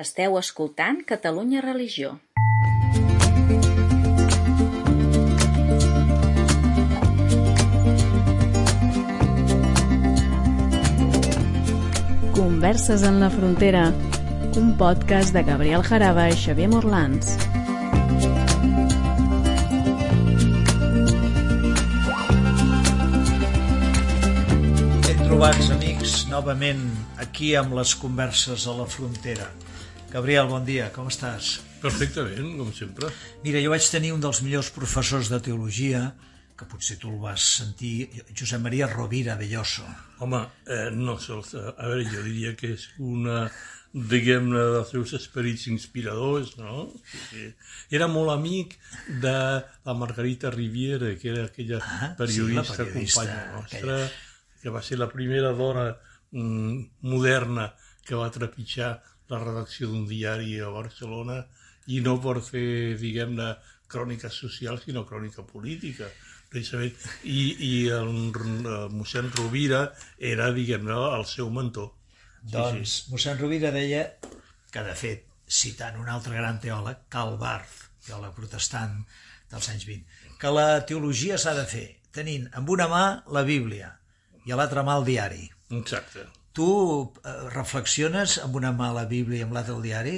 Esteu escoltant Catalunya Religió. Converses en la frontera, un podcast de Gabriel Jaraba i Xavier Morlans. Ben trobats, amics, novament aquí amb les converses a la frontera. Gabriel, bon dia, com estàs? Perfectament, com sempre. Mira, jo vaig tenir un dels millors professors de teologia, que potser tu el vas sentir, Josep Maria Rovira Belloso. Home, eh, no sols, a veure, jo diria que és una, diguem-ne, dels seus esperits inspiradors, no? Era molt amic de la Margarita Riviera, que era aquella Ah, periodista, sí, periodista, companya nostra, aquella. que va ser la primera dona mm, moderna que va trepitjar la redacció d'un diari a Barcelona i no per fer, diguem-ne, crònica social, sinó crònica política. Precisament. I, i el, el mossèn Rovira era, diguem-ne, el seu mentor. Doncs mossèn Rovira deia que, de fet, citant un altre gran teòleg, Karl Barth, teòleg protestant dels anys 20, que la teologia s'ha de fer tenint amb una mà la Bíblia i a l'altra mà el diari. Exacte. Tu eh, reflexiones amb una mà la Bíblia i amb l'altra el diari?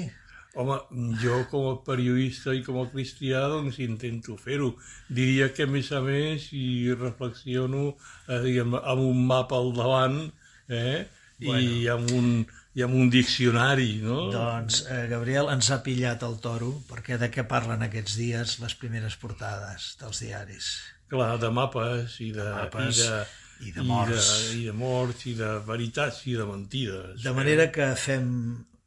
Home, jo com a periodista i com a cristià doncs intento fer-ho. Diria que a més a més i reflexiono eh, diguem, amb un mapa al davant eh, bueno. i, amb un, i amb un diccionari, no? Doncs, eh, Gabriel, ens ha pillat el toro, perquè de què parlen aquests dies les primeres portades dels diaris? Clar, de mapes i de, mapes i de, i de morts. I de, i de morts i de veritats i de mentides. De manera que fem,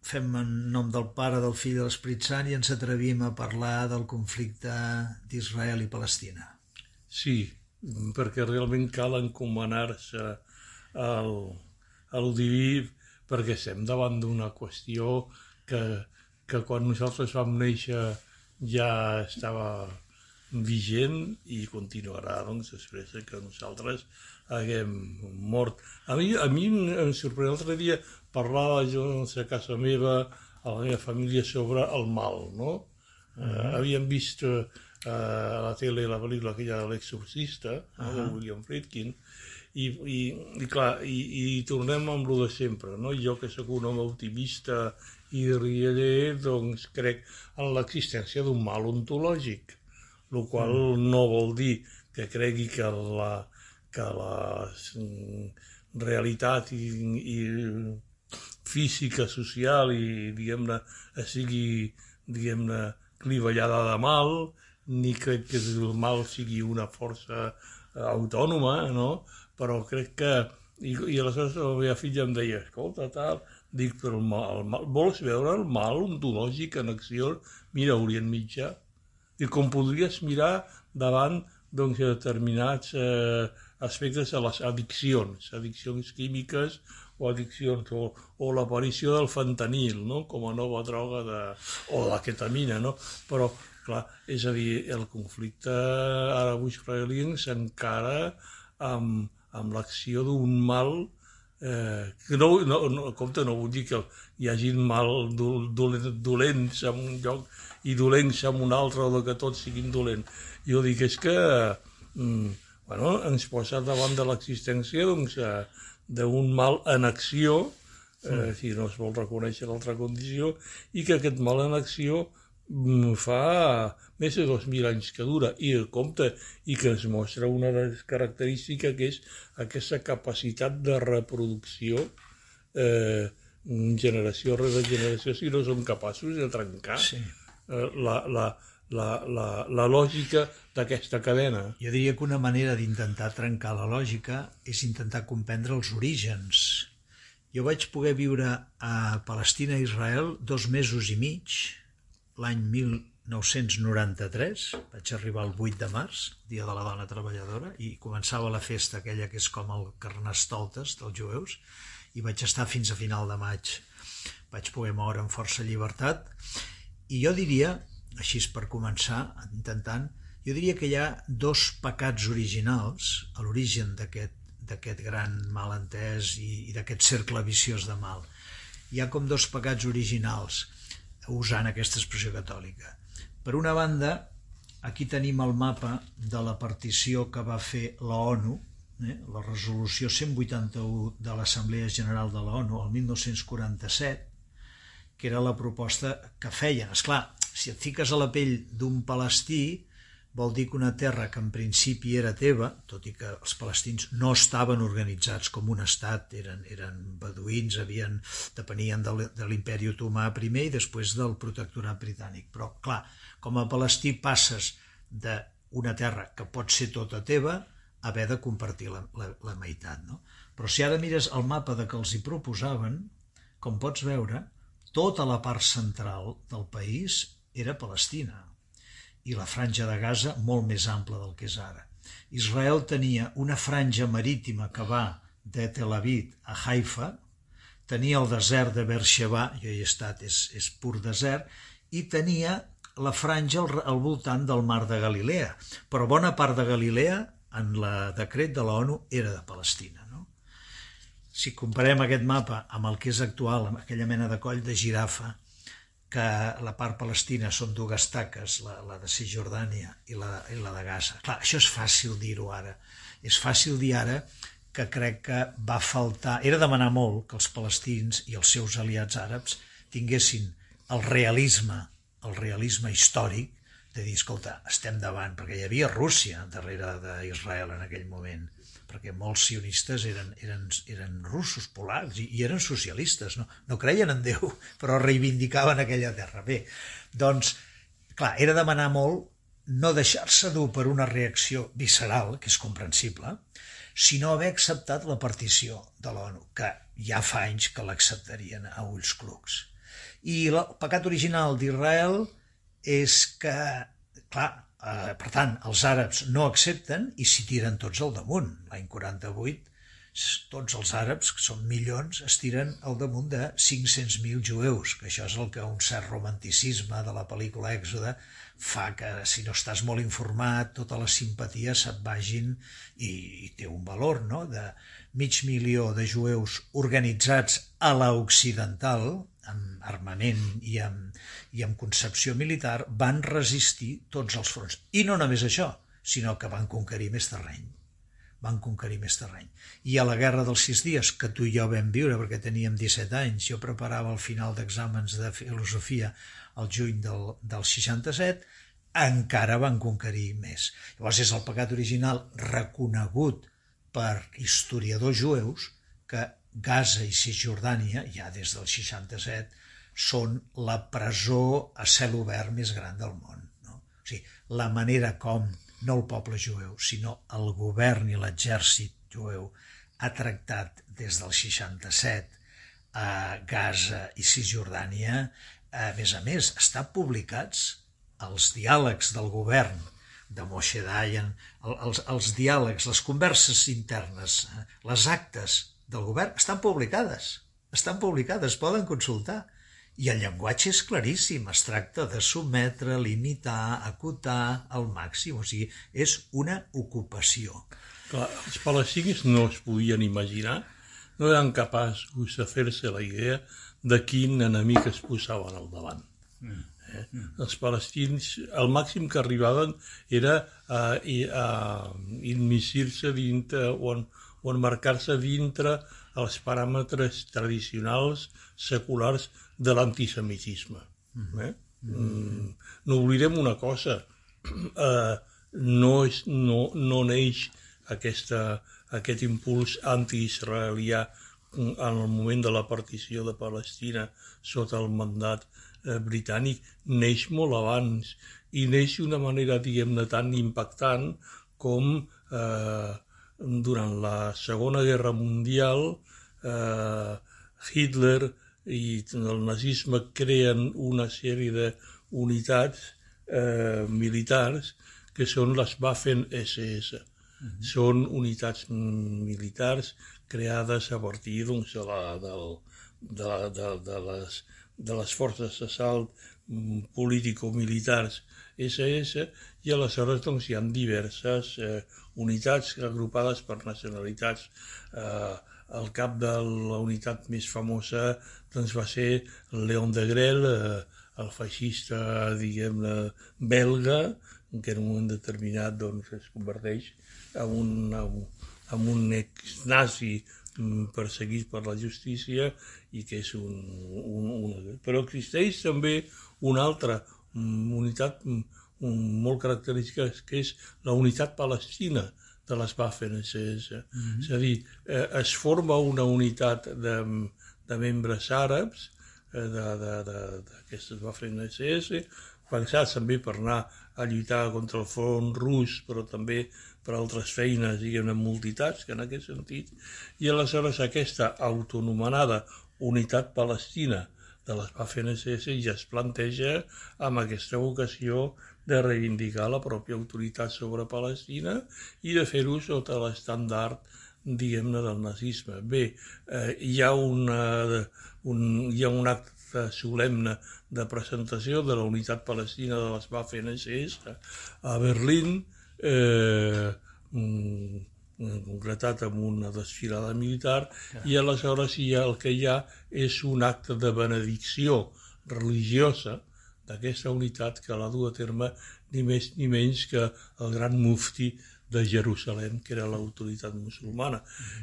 fem en nom del Pare, del Fill i de l'Esperit Sant i ens atrevim a parlar del conflicte d'Israel i Palestina. Sí, perquè realment cal encomanar-se al, al diví perquè estem davant d'una qüestió que, que quan nosaltres vam néixer ja estava vigent i continuarà doncs, després de que nosaltres haguem mort. A mi, a mi em sorprèn l'altre dia parlava jo no sé, a casa meva, a la meva família, sobre el mal, no? Uh -huh. uh, havíem vist uh, a la tele la pel·lícula aquella de l'exorcista, uh -huh. de William Friedkin, i, i, i clar, i, i tornem amb lo de sempre, no? Jo que sóc un home optimista i rialler, doncs crec en l'existència d'un mal ontològic, el qual mm. no vol dir que cregui que la, que la mm, realitat i, i física, social i, diguem-ne, sigui, diguem-ne, clivellada de mal, ni crec que el mal sigui una força autònoma, no? Però crec que... I, i aleshores la meva filla em deia, escolta, tal, dic, però el mal, el mal, vols veure el mal ontològic en acció? Mira, Orient Mitjà. I com podries mirar davant doncs, determinats eh, aspectes de les addiccions, addiccions químiques o addiccions, o, o l'aparició del fentanil, no? com a nova droga, de, o la ketamina, no? però clar, és a dir, el conflicte arabo-israelí s'encara amb, amb l'acció d'un mal eh, no, no, no, compte, no vull dir que hi hagi mal dolents, dolents en un lloc i dolents en un altre o que tots siguin dolents. Jo dic és que mm, bueno, ens posa davant de l'existència doncs, eh, d'un mal en acció, eh, si no es vol reconèixer l'altra condició, i que aquest mal en acció mm, fa més de 2.000 anys que dura i el compte i que ens mostra una de les característiques que és aquesta capacitat de reproducció eh, generació rere generació si no som capaços de trencar Sí. eh, la, la, la, la, la lògica d'aquesta cadena. Jo diria que una manera d'intentar trencar la lògica és intentar comprendre els orígens. Jo vaig poder viure a Palestina i Israel dos mesos i mig, l'any 1993, vaig arribar el 8 de març, dia de la dona treballadora, i començava la festa aquella que és com el Carnestoltes dels jueus, i vaig estar fins a final de maig. Vaig poder moure amb força llibertat, i jo diria, així per començar, intentant, jo diria que hi ha dos pecats originals a l'origen d'aquest gran malentès i, i d'aquest cercle viciós de mal. hi ha com dos pecats originals usant aquesta expressió catòlica. Per una banda, aquí tenim el mapa de la partició que va fer la ONU, eh, la resolució 181 de l'Assemblea General de la ONU el 1947, que era la proposta que feien. És clar, si et fiques a la pell d'un palestí, vol dir que una terra que en principi era teva, tot i que els palestins no estaven organitzats com un estat, eren, eren beduïns, havien, depenien de l'imperi otomà primer i després del protectorat britànic. Però, clar, com a palestí passes d'una terra que pot ser tota teva a haver de compartir la, la, la meitat. No? Però si ara mires el mapa de que els hi proposaven, com pots veure, tota la part central del país era Palestina i la franja de Gaza molt més ampla del que és ara. Israel tenia una franja marítima que va de Tel Aviv a Haifa, tenia el desert de Beersheba, jo hi he estat, és, és pur desert, i tenia la franja al, al voltant del mar de Galilea, però bona part de Galilea, en la decret de l'ONU, era de Palestina. No? Si comparem aquest mapa amb el que és actual, amb aquella mena de coll de girafa, que la part palestina són dues taques, la, la de Cisjordània i la, i la de Gaza. Clar, això és fàcil dir-ho ara. És fàcil dir ara que crec que va faltar... Era demanar molt que els palestins i els seus aliats àrabs tinguessin el realisme, el realisme històric de dir, escolta, estem davant, perquè hi havia Rússia darrere d'Israel en aquell moment perquè molts sionistes eren, eren, eren russos, polacs, i, i eren socialistes, no, no creien en Déu, però reivindicaven aquella terra. Bé, doncs, clar, era demanar molt no deixar-se dur per una reacció visceral, que és comprensible, sinó haver acceptat la partició de l'ONU, que ja fa anys que l'acceptarien a ulls clucs. I el pecat original d'Israel és que, clar, Eh, per tant, els àrabs no accepten i s'hi tiren tots al damunt. L'any 48, tots els àrabs, que són milions, es tiren al damunt de 500.000 jueus, que això és el que un cert romanticisme de la pel·lícula Èxode fa que, si no estàs molt informat, totes les simpaties se't vagin i, i té un valor, no?, de mig milió de jueus organitzats a l'occidental, amb armament i amb, i amb concepció militar, van resistir tots els fronts. I no només això, sinó que van conquerir més terreny. Van conquerir més terreny. I a la Guerra dels Sis Dies, que tu i jo vam viure perquè teníem 17 anys, jo preparava el final d'exàmens de filosofia al juny del, del 67, encara van conquerir més. Llavors és el pecat original reconegut per historiadors jueus que Gaza i Cisjordània, ja des del 67, són la presó a cel obert més gran del món. No? O sigui, la manera com, no el poble jueu, sinó el govern i l'exèrcit jueu ha tractat des del 67 a Gaza i Cisjordània, a més a més, estan publicats els diàlegs del govern de Moshe Dayan, els, els diàlegs, les converses internes, eh, les actes del govern estan publicades, estan publicades, poden consultar. I el llenguatge és claríssim, es tracta de sometre, limitar, acotar al màxim, o sigui, és una ocupació. Clar, els palestins no es podien imaginar, no eren capaços de fer-se la idea de quin enemic es posaven al davant. Mm. Eh? Mm. Els palestins, el màxim que arribaven era a, a, a immiscir-se dintre o, o emmarcar-se dintre els paràmetres tradicionals seculars de l'antisemitisme. Mm-hmm. Eh? Mm, no oblidem una cosa, eh, no, és, no, no neix aquesta, aquest impuls anti-israelià en el moment de la partició de Palestina sota el mandat eh, britànic, neix molt abans i neix d'una manera, diguem-ne, tan impactant com eh, durant la Segona Guerra Mundial eh, Hitler i el nazisme creen una sèrie d'unitats eh, militars que són les Waffen-SS. Mm -hmm. Són unitats militars creades a partir doncs, de, la, del, de, de, de, les, de les forces d'assalt político-militars SS i aleshores doncs, hi ha diverses eh, unitats agrupades per nacionalitats. Eh, el cap de la unitat més famosa doncs, va ser Leon de Grel, eh, el feixista, diguem-ne, belga, que en un moment determinat doncs, es converteix en un, en un ex-nazi mm, perseguit per la justícia i que és un, un, un... Però existeix també una altra unitat un, molt característica que és la unitat palestina de les Waffen-SS. Mm -hmm. És a dir, eh, es forma una unitat de, de membres àrabs eh, d'aquestes Waffen-SS, pensats també per anar a lluitar contra el front rus, però també per altres feines, diguem-ne, multitats, que en aquest sentit, i aleshores aquesta autonomenada unitat palestina de les Waffen-SS ja es planteja amb aquesta vocació de reivindicar la pròpia autoritat sobre Palestina i de fer-ho sota l'estandard diguem-ne, del nazisme. Bé, eh, hi, ha una, un, hi ha un acte solemne de presentació de la unitat palestina de les Waffen-SS a Berlín, eh, concretat amb una desfilada militar, i aleshores hi ha, el que hi ha és un acte de benedicció religiosa d'aquesta unitat que l'ha dut a terme ni més ni menys que el gran mufti de Jerusalem, que era l'autoritat musulmana,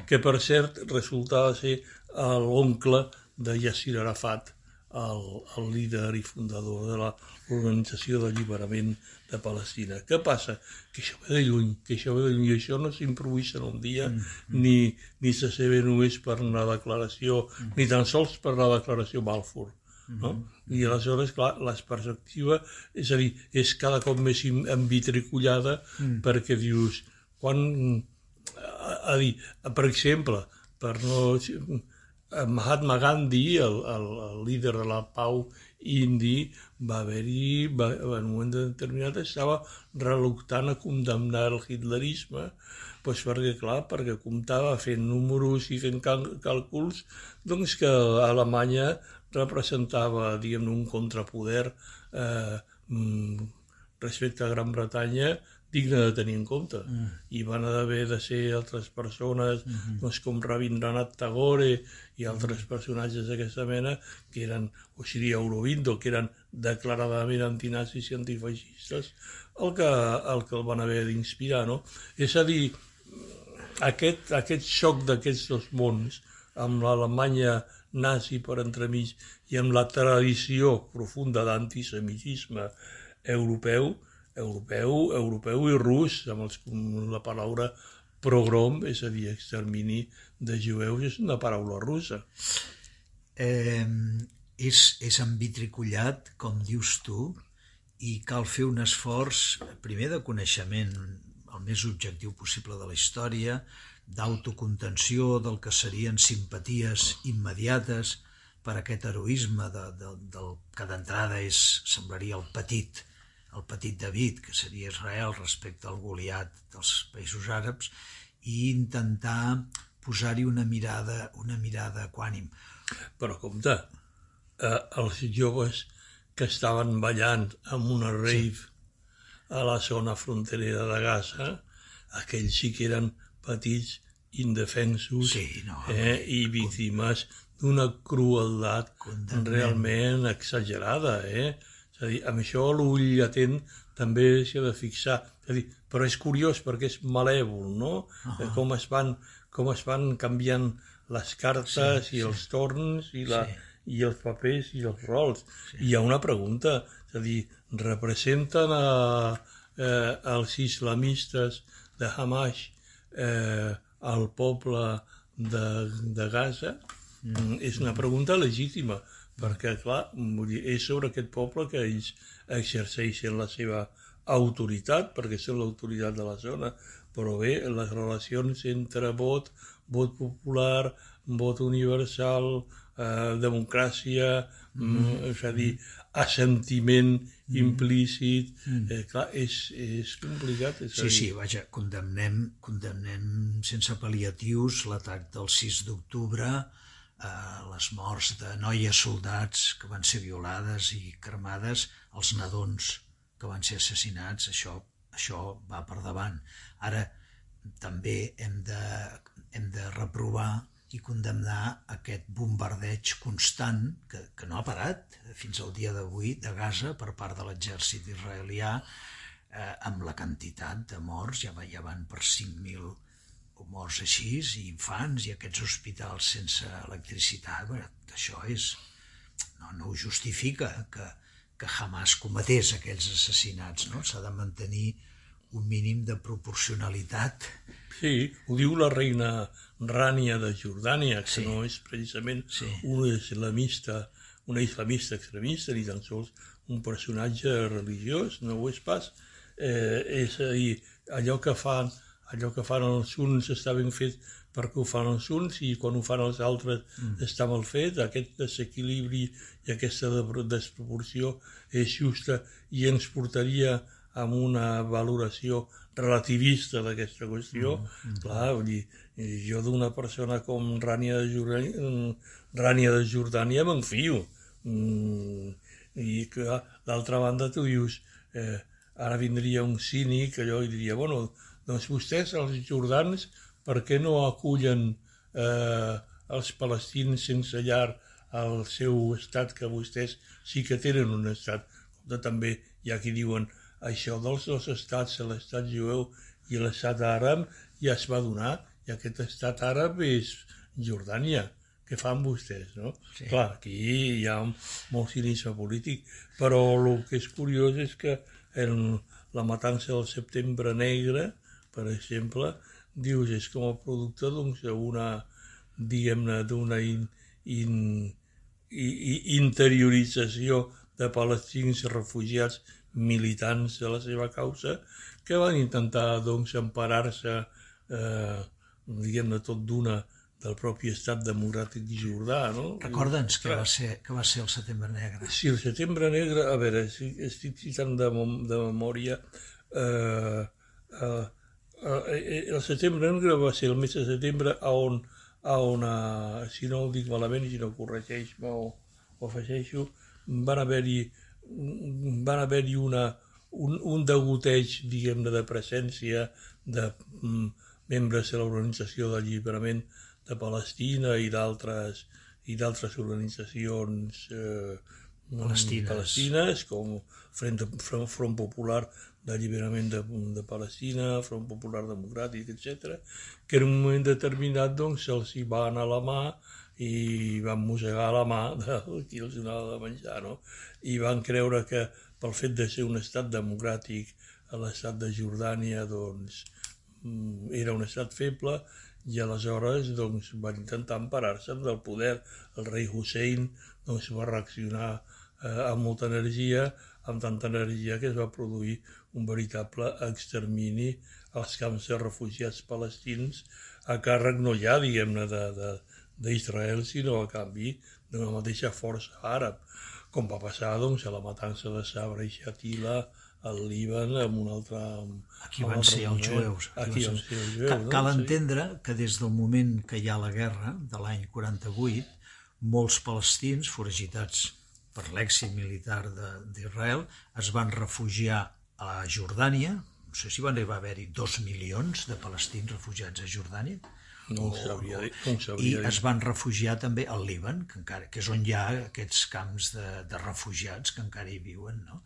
que per cert resultava ser l'oncle de Yassir Arafat, el, el líder i fundador de l'Organització d'Alliberament de Palestina. Què passa? Que això ve de lluny, que això ve de lluny, i això no s'improvisa en un dia, mm -hmm. ni, ni se sé només per una declaració, mm -hmm. ni tan sols per la declaració Balfour no? Mm -hmm. I aleshores, clar, la perspectiva, és a dir, és cada cop més envitricullada mm. perquè dius, quan... A, a dir, per exemple, per no... Mahatma Gandhi, el, el, el líder de la pau indi, va haver-hi, en un moment determinat, estava reluctant a condemnar el hitlerisme, doncs perquè, clar, perquè comptava fent números i fent càlculs, doncs que Alemanya representava, diguem un contrapoder eh, mm, respecte a Gran Bretanya digne de tenir en compte. Mm. I van haver de ser altres persones, mm -hmm. doncs, com Rabindranath Tagore i altres mm. personatges d'aquesta mena, que eren, o seria Aurobindo, que eren declaradament antinazis i antifeixistes, el que, el que el van haver d'inspirar, no? És a dir, aquest, aquest xoc d'aquests dos mons, amb l'Alemanya nazi per entremig i amb la tradició profunda d'antisemitisme europeu, europeu, europeu i rus, amb, els, amb la paraula progrom, és a dir, extermini de jueus, és una paraula russa. Eh, és, és ambitricullat, com dius tu, i cal fer un esforç, primer de coneixement el més objectiu possible de la història, d'autocontenció del que serien simpaties immediates per aquest heroisme de, de, del que d'entrada és semblaria el petit el petit David, que seria Israel respecte al Goliat dels països àrabs, i intentar posar-hi una mirada, una mirada equànim. Però compte, eh, els joves que estaven ballant amb una rave sí. a la zona fronterera de Gaza, aquells sí que eren petits indefensos sí, no, eh, i víctimes d'una crueldat realment exagerada. Eh? És a dir, amb això l'ull atent també s'ha de fixar. És a dir, però és curiós perquè és malèvol, no? Uh -huh. com, es van, com es van canviant les cartes sí, i sí. els torns i, la, sí. i els papers i els rols. Sí. I hi ha una pregunta, és a dir, representen a, eh, els islamistes de Hamas eh, al poble de, de Gaza? Mm. És una pregunta legítima, perquè, clar, és sobre aquest poble que ells exerceixen la seva autoritat, perquè són l'autoritat de la zona, però bé, les relacions entre vot, vot popular, vot universal, eh, democràcia, mm -hmm. és a dir, assentiment mm. implícit, mm. Eh, clar, és, és complicat. És sí, sí, vaja, condemnem, condemnem sense pal·liatius l'atac del 6 d'octubre, eh, les morts de noies soldats que van ser violades i cremades, els nadons que van ser assassinats, això, això va per davant. Ara també hem de, hem de reprovar i condemnar aquest bombardeig constant que, que no ha parat fins al dia d'avui de Gaza per part de l'exèrcit israelià eh, amb la quantitat de morts, ja, ja van per 5.000 morts així, i infants, i aquests hospitals sense electricitat, bé, això és, no, no ho justifica que, que Hamas cometés aquells assassinats, no? S'ha de mantenir un mínim de proporcionalitat. Sí, ho diu la reina Rània de Jordània, que sí. no és precisament sí. una islamista, una islamista extremista, ni tan sols un personatge religiós, no ho és pas. Eh, és a dir, allò que fan, allò que fan els uns està ben fet perquè ho fan els uns i quan ho fan els altres mm. està mal fet. Aquest desequilibri i aquesta desproporció és justa i ens portaria amb una valoració relativista d'aquesta qüestió, mm, mm. clar, vull dir, jo d'una persona com Rània de Jordània, Rània de Jordània m'enfio. Mm, I que d'altra banda tu dius, eh, ara vindria un cínic allò i diria, bueno, doncs vostès, els jordans, per què no acullen eh, els palestins sense llar al seu estat, que vostès sí que tenen un estat, com també hi ha qui diuen això dels dos estats, l'estat jueu i l'estat àrab, ja es va donar, i aquest estat àrab és Jordània. Què fan vostès, no? Sí. Clar, aquí hi ha molt cinisme polític, però el que és curiós és que en la matança del setembre negre, per exemple, dius, és com a producte doncs, d'una, diguem-ne, d'una in, in, in, interiorització de palestins refugiats militants de la seva causa que van intentar doncs, emparar-se eh, diguem-ne tot d'una del propi estat democràtic jordà, no? Recorda'ns que, va ser, que va ser el setembre negre. Sí, el setembre negre, a veure, estic citant de, de memòria, eh, eh, el setembre negre va ser el mes de setembre on, on eh, si no ho dic malament, si no corregeix-me o, o afegeixo, van haver-hi van haver-hi una, un, un degoteig, diguem-ne, de presència de mm, membres de l'Organització d'Alliberament de Palestina i d'altres i d'altres organitzacions eh, palestines. palestines, com Front, Front, Front Popular d'Alliberament de, de Palestina, Front Popular Democràtic, etc., que en un moment determinat doncs, se'ls hi va anar la mà i van mossegar la mà de qui els donava de menjar, no? I van creure que pel fet de ser un estat democràtic a l'estat de Jordània, doncs, mm, era un estat feble i aleshores doncs, van intentar emparar-se del poder. El rei Hussein doncs, va reaccionar eh, amb molta energia, amb tanta energia que es va produir un veritable extermini als camps de refugiats palestins a càrrec no ja, diguem-ne, de, de, d'Israel, sinó a canvi d'una mateixa força àrab, com va passar doncs, a la matança de Sabra i Xatila al Líban amb un altre... Aquí van ser els jueus. Aquí van ser els jueus. Cal, cal entendre que des del moment que hi ha la guerra, de l'any 48, molts palestins, foragitats per l'èxit militar d'Israel, es van refugiar a Jordània, no sé si van arribar a haver-hi dos milions de palestins refugiats a Jordània, no ho sabria. No sabria I es van refugiar també al Líban, que, encara, que és on hi ha aquests camps de, de refugiats que encara hi viuen, no?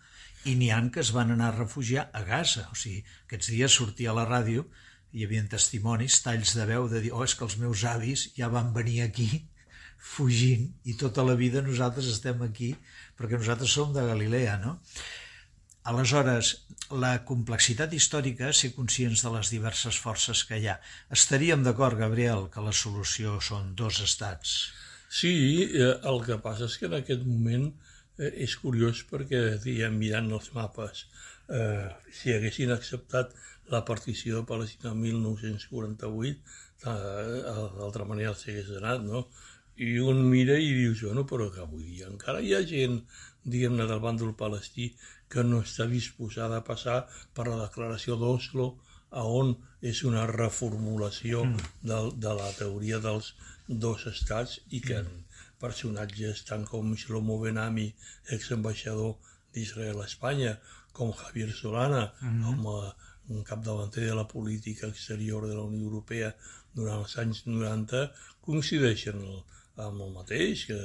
I n'hi han que es van anar a refugiar a Gaza. O sigui, aquests dies sortia a la ràdio hi havia testimonis, talls de veu de dir oh, és que els meus avis ja van venir aquí fugint i tota la vida nosaltres estem aquí perquè nosaltres som de Galilea, no? Aleshores, la complexitat històrica, ser conscients de les diverses forces que hi ha. Estaríem d'acord, Gabriel, que la solució són dos estats? Sí, eh, el que passa és que en aquest moment eh, és curiós perquè, diguem, mirant els mapes, eh, si haguessin acceptat la partició de Palestina el 1948, d'altra manera s'hagués anat, no? I un mira i dius, bueno, però que avui dia encara hi ha gent, diguem-ne, del bàndol palestí que no està disposada a passar per la declaració d'Oslo, a on és una reformulació mm. de, de la teoria dels dos estats i que mm. personatges tant com Shlomo Benami, exambaixador d'Israel a Espanya, com Javier Solana, mm -hmm. com un capdavanter de la política exterior de la Unió Europea durant els anys 90, coincideixen amb el mateix, que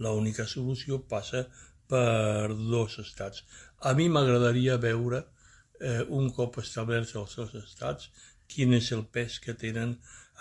l'única solució passa per dos estats. A mi m'agradaria veure, eh, un cop establerts els dos estats, quin és el pes que tenen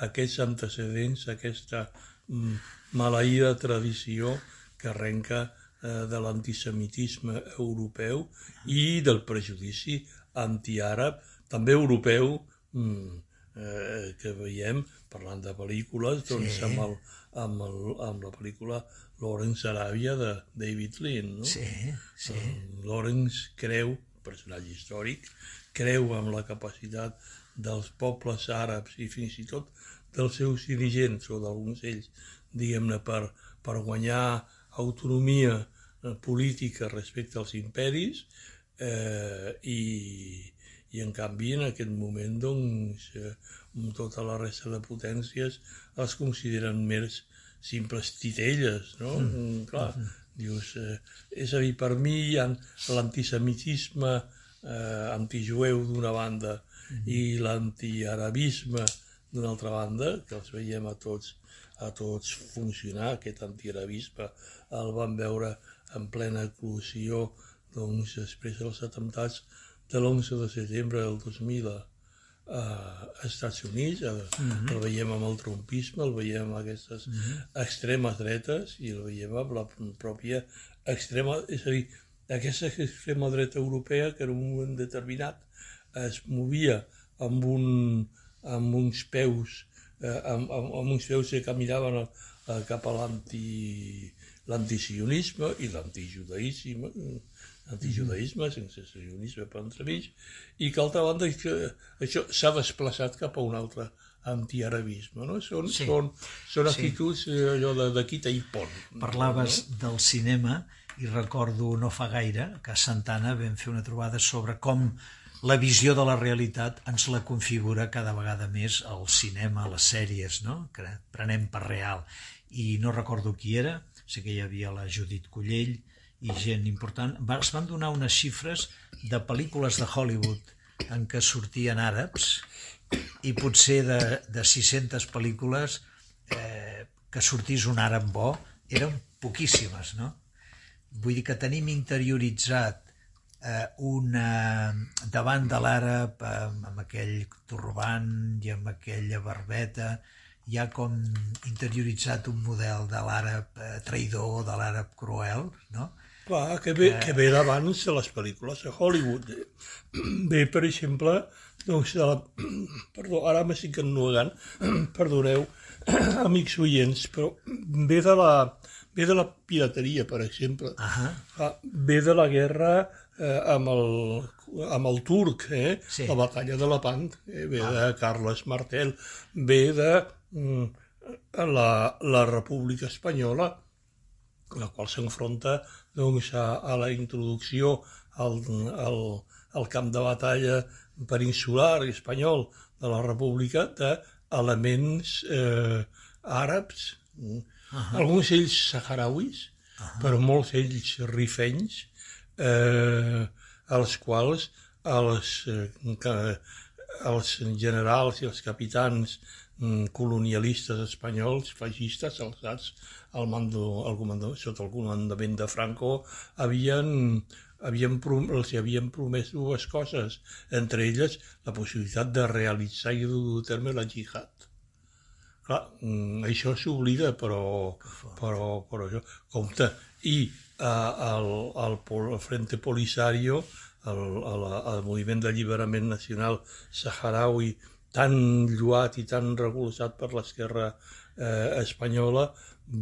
aquests antecedents, aquesta mm, maleïda tradició que arrenca eh, de l'antisemitisme europeu i del prejudici antiàrab, també europeu, mm, eh, que veiem, parlant de pel·lícules, doncs sí. amb, el, amb, el, amb la pel·lícula Lawrence Arabia de David Lean. No? Sí, sí. Eh, Lawrence creu, personatge històric, creu en la capacitat dels pobles àrabs i fins i tot dels seus dirigents o d'alguns d'ells, diguem-ne, per, per guanyar autonomia eh, política respecte als imperis eh, i, i en canvi en aquest moment doncs eh, tota la resta de potències els consideren més simples titelles, no? Mm. mm clar, mm. dius, eh, és a dir, per mi hi ha l'antisemitisme eh, antijueu d'una banda mm. i l'antiarabisme d'una altra banda, que els veiem a tots a tots funcionar, aquest antiarabisme el van veure en plena eclosió doncs, després dels atemptats de l'11 de setembre del 2000 a Estats Units, el, mm -hmm. el veiem amb el trumpisme, el veiem amb aquestes mm -hmm. extremes dretes i el veiem amb la pròpia extrema, és a dir, aquesta extrema dreta europea que en un moment determinat es movia amb, un, amb uns peus eh, amb, amb, amb uns peus que caminaven a, a, cap a l'antisionisme i l'antijudaïsme antijudaïsme, mm -hmm. sense sionisme per entremig, i que, altra banda, que això s'ha desplaçat cap a un altre antiarabisme, no? Són, sí. són, són actituds sí. Eh, allò de, de quita i pont. Parlaves no? del cinema i recordo no fa gaire que a Santana vam fer una trobada sobre com la visió de la realitat ens la configura cada vegada més el cinema, les sèries, no? que prenem per real. I no recordo qui era, sé que hi havia la Judit Collell, i gent important, es van donar unes xifres de pel·lícules de Hollywood en què sortien àrabs i potser de, de 600 pel·lícules eh, que sortís un àrab bo eren poquíssimes, no? Vull dir que tenim interioritzat eh, una, davant de l'àrab eh, amb aquell turbant i amb aquella barbeta hi ha com interioritzat un model de l'àrab eh, traïdor, de l'àrab cruel, no? Clar, que ve, que ve d'abans de les pel·lícules de Hollywood. Ve, per exemple, doncs, de la... Perdó, ara m'estic ennuegant, perdoneu, amics oients, però ve de la, ve de la pirateria, per exemple. Uh -huh. Ve de la guerra eh, amb, el, amb el turc, eh? sí. la batalla de Lepant, eh? ve ah. de Carles Martel, ve de mm, la, la República Espanyola, la qual s'enfronta doncs, a, a la introducció al, al, al camp de batalla peninsular espanyol de la República d'elements eh, àrabs, uh -huh. alguns ells saharauis, uh -huh. però molts ells rifenys, eh, als quals els, eh, els generals i els capitans mm, colonialistes espanyols, feixistes, alçats el mando, el comandament, sota el comandament de Franco, havien, havien, els havien promès dues coses, entre elles la possibilitat de realitzar i dur a terme la jihad. Clar, mm, això s'oblida, però, però, però això, compte. I el, el, el Frente Polisario, el, el, el moviment d'alliberament nacional saharaui, tan lluat i tan recolzat per l'esquerra eh, espanyola,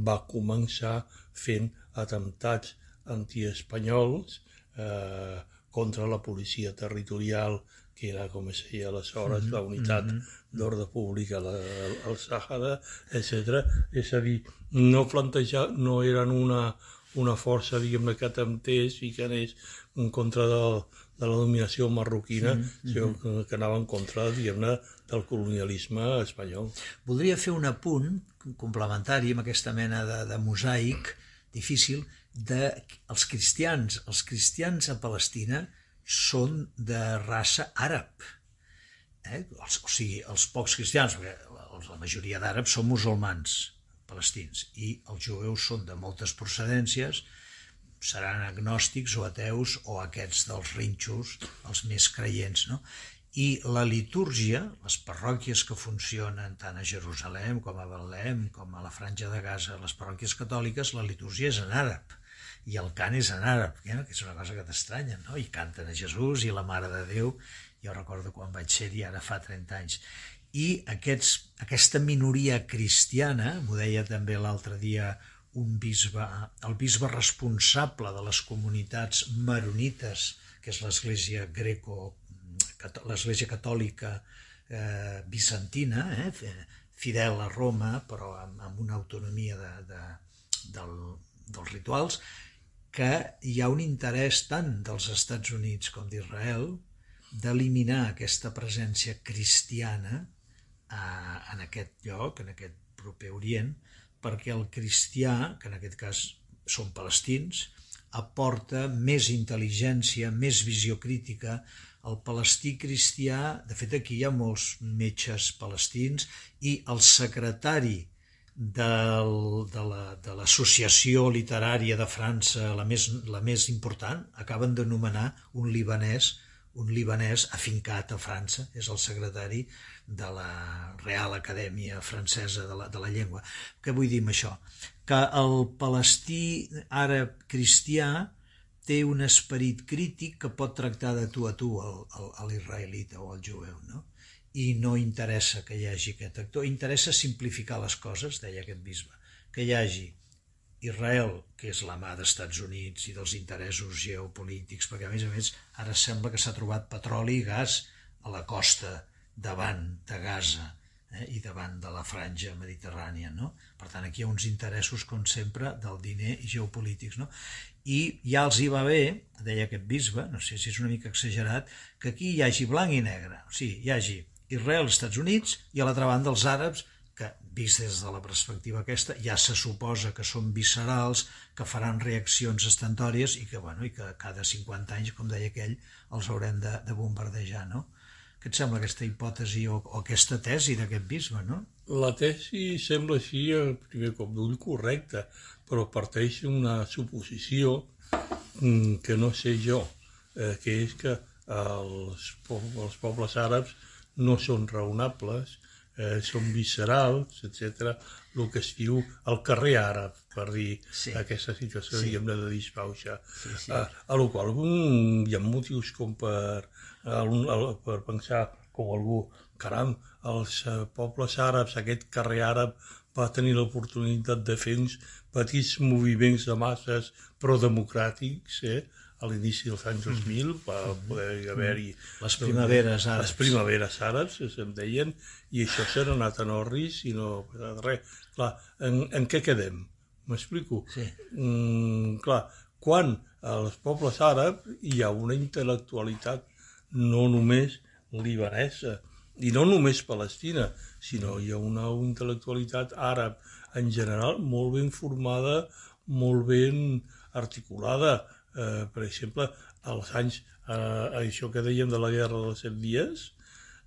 va començar fent atemptats antiespanyols eh, contra la policia territorial, que era com es deia aleshores, mm -hmm. la unitat mm -hmm. d'ordre públic al, al Sàhara, etc. És a dir, no plantejar, no eren una, una força, diguem-ne, que temptés i que anés en contra del, de la dominació marroquina, mm -hmm. sinó que, que anava en contra, diguem-ne, del colonialisme espanyol. Voldria fer un apunt complementari amb aquesta mena de, de mosaic difícil de els cristians. Els cristians a Palestina són de raça àrab. Eh? Els, o sigui, els pocs cristians, perquè la majoria d'àrabs són musulmans palestins i els jueus són de moltes procedències, seran agnòstics o ateus o aquests dels rinxos, els més creients, no? I la litúrgia, les parròquies que funcionen tant a Jerusalem com a Betlem, com a la Franja de Gaza, les parròquies catòliques, la litúrgia és en àrab i el cant és en àrab, eh? que és una cosa que t'estranya, no? I canten a Jesús i la Mare de Déu, jo recordo quan vaig ser-hi ara fa 30 anys. I aquests, aquesta minoria cristiana, m'ho deia també l'altre dia un bisbe, el bisbe responsable de les comunitats maronites, que és l'església greco l'Església Catòlica eh, bizantina, eh, fidel a Roma, però amb, amb una autonomia de, de, del, dels rituals, que hi ha un interès tant dels Estats Units com d'Israel d'eliminar aquesta presència cristiana eh, en aquest lloc, en aquest proper Orient, perquè el cristià, que en aquest cas són palestins, aporta més intel·ligència, més visió crítica, el palestí cristià, de fet aquí hi ha molts metges palestins, i el secretari del, de l'associació la, literària de França, la més, la més important, acaben de nomenar un libanès, un libanès afincat a França, és el secretari de la Real Acadèmia Francesa de la, de la Llengua. Què vull dir amb això? Que el palestí àrab cristià té un esperit crític que pot tractar de tu a tu l'israelita o el jueu, no? I no interessa que hi hagi aquest actor, interessa simplificar les coses, deia aquest bisbe, que hi hagi Israel, que és la mà d'Estats Units i dels interessos geopolítics, perquè a més a més ara sembla que s'ha trobat petroli i gas a la costa davant de Gaza eh, i davant de la franja mediterrània. No? Per tant, aquí hi ha uns interessos, com sempre, del diner i geopolítics. No? i ja els hi va bé, deia aquest bisbe, no sé si és una mica exagerat, que aquí hi hagi blanc i negre, o sigui, hi hagi Israel, Estats Units, i a l'altra banda els àrabs, vist des de la perspectiva aquesta, ja se suposa que són viscerals, que faran reaccions estentòries i que, bueno, i que cada 50 anys, com deia aquell, els haurem de, de bombardejar, no? Què et sembla aquesta hipòtesi o, o aquesta tesi d'aquest bisbe, no? La tesi sembla així, a primer cop d'ull, correcta, però parteix d'una suposició mm, que no sé jo, eh, que és que els, els pobles àrabs no són raonables, eh, són viscerals, etc. el que es diu el carrer àrab, per dir sí. aquesta situació, sí. diguem de dispauxa. Sí, sí. A, a la qual um, hi ha motius com per, el, el, per pensar com algú, caram, els eh, pobles àrabs, aquest carrer àrab va tenir l'oportunitat de fer uns petits moviments de masses prodemocràtics, eh? A l'inici dels anys 2000 va poder haver-hi... Les primaveres àrabs. Les primaveres àrabs, se'n deien, i això s'ha anat en orris i no res. Clar, en, en què quedem? M'explico? Sí. Mm, clar, quan als pobles àrabs hi ha una intel·lectualitat no només libanesa, i no només Palestina, sinó hi ha una intel·lectualitat àrab en general molt ben formada, molt ben articulada. Eh, per exemple, als anys, eh, això que dèiem de la guerra dels set dies,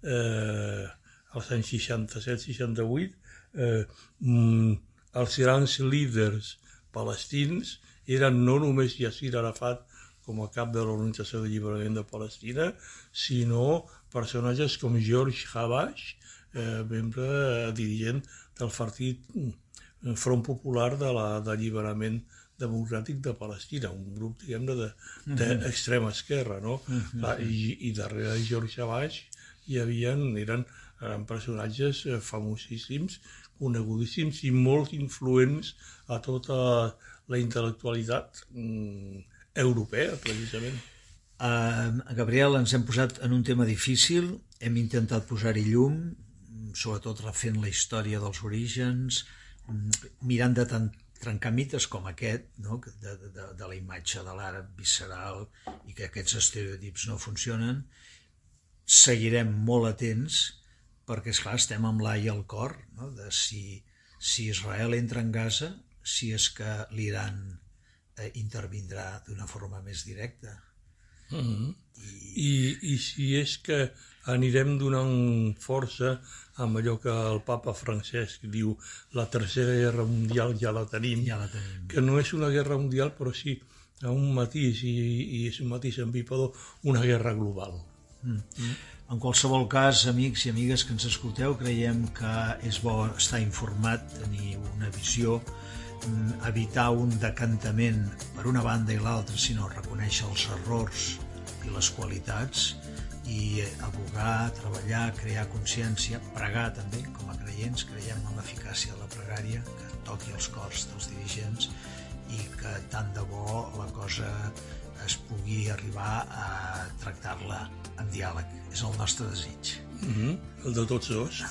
eh, als anys 67-68, eh, mm, els grans líders palestins eren no només Yassir Arafat com a cap de l'Organització d'Alliberament de Palestina, sinó personatges com George Habash, eh, membre eh, dirigent del partit eh, Front Popular de l'Alliberament de democràtic de Palestina, un grup, diguem-ne, d'extrema de, esquerra, no? -huh. I, I darrere de George Habash hi havia, eren, eren personatges eh, famosíssims, conegudíssims i molt influents a tota la intel·lectualitat mm, europea, precisament. Uh, Gabriel, ens hem posat en un tema difícil, hem intentat posar-hi llum, sobretot refent la història dels orígens, mirant de tant trencar mites com aquest, no? de, de, de la imatge de l'àrab visceral i que aquests estereotips no funcionen, seguirem molt atents perquè, és clar estem amb l'ai al cor no? de si, si Israel entra en Gaza, si és que l'Iran eh, intervindrà d'una forma més directa. Mm -hmm. I, I si és que anirem donant força amb allò que el papa Francesc diu la tercera guerra mundial ja la tenim, Ja la tenim. que no és una guerra mundial però sí a un matís i, i és un matís empipador una guerra global. En qualsevol cas, amics i amigues que ens escolteu, creiem que és bo estar informat, tenir una visió, mm, evitar un decantament per una banda i l'altra, sinó reconèixer els errors i les qualitats i abogar, treballar, crear consciència, pregar també, com a creients, creiem en l'eficàcia de la pregària, que toqui els cors dels dirigents i que tant de bo la cosa es pugui arribar a tractar-la en diàleg. És el nostre desig. Mm -hmm. El de tots dos.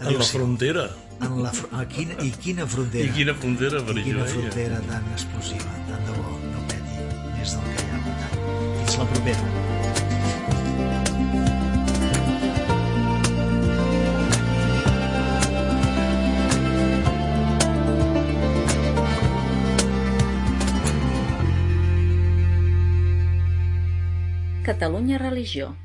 En la frontera. En la, fr- a quina, I quina frontera? I quina frontera, per I quina deia. frontera tan explosiva. Tant de bo no peti més del que hi ha votat. Fins la propera. Catalunya Religió.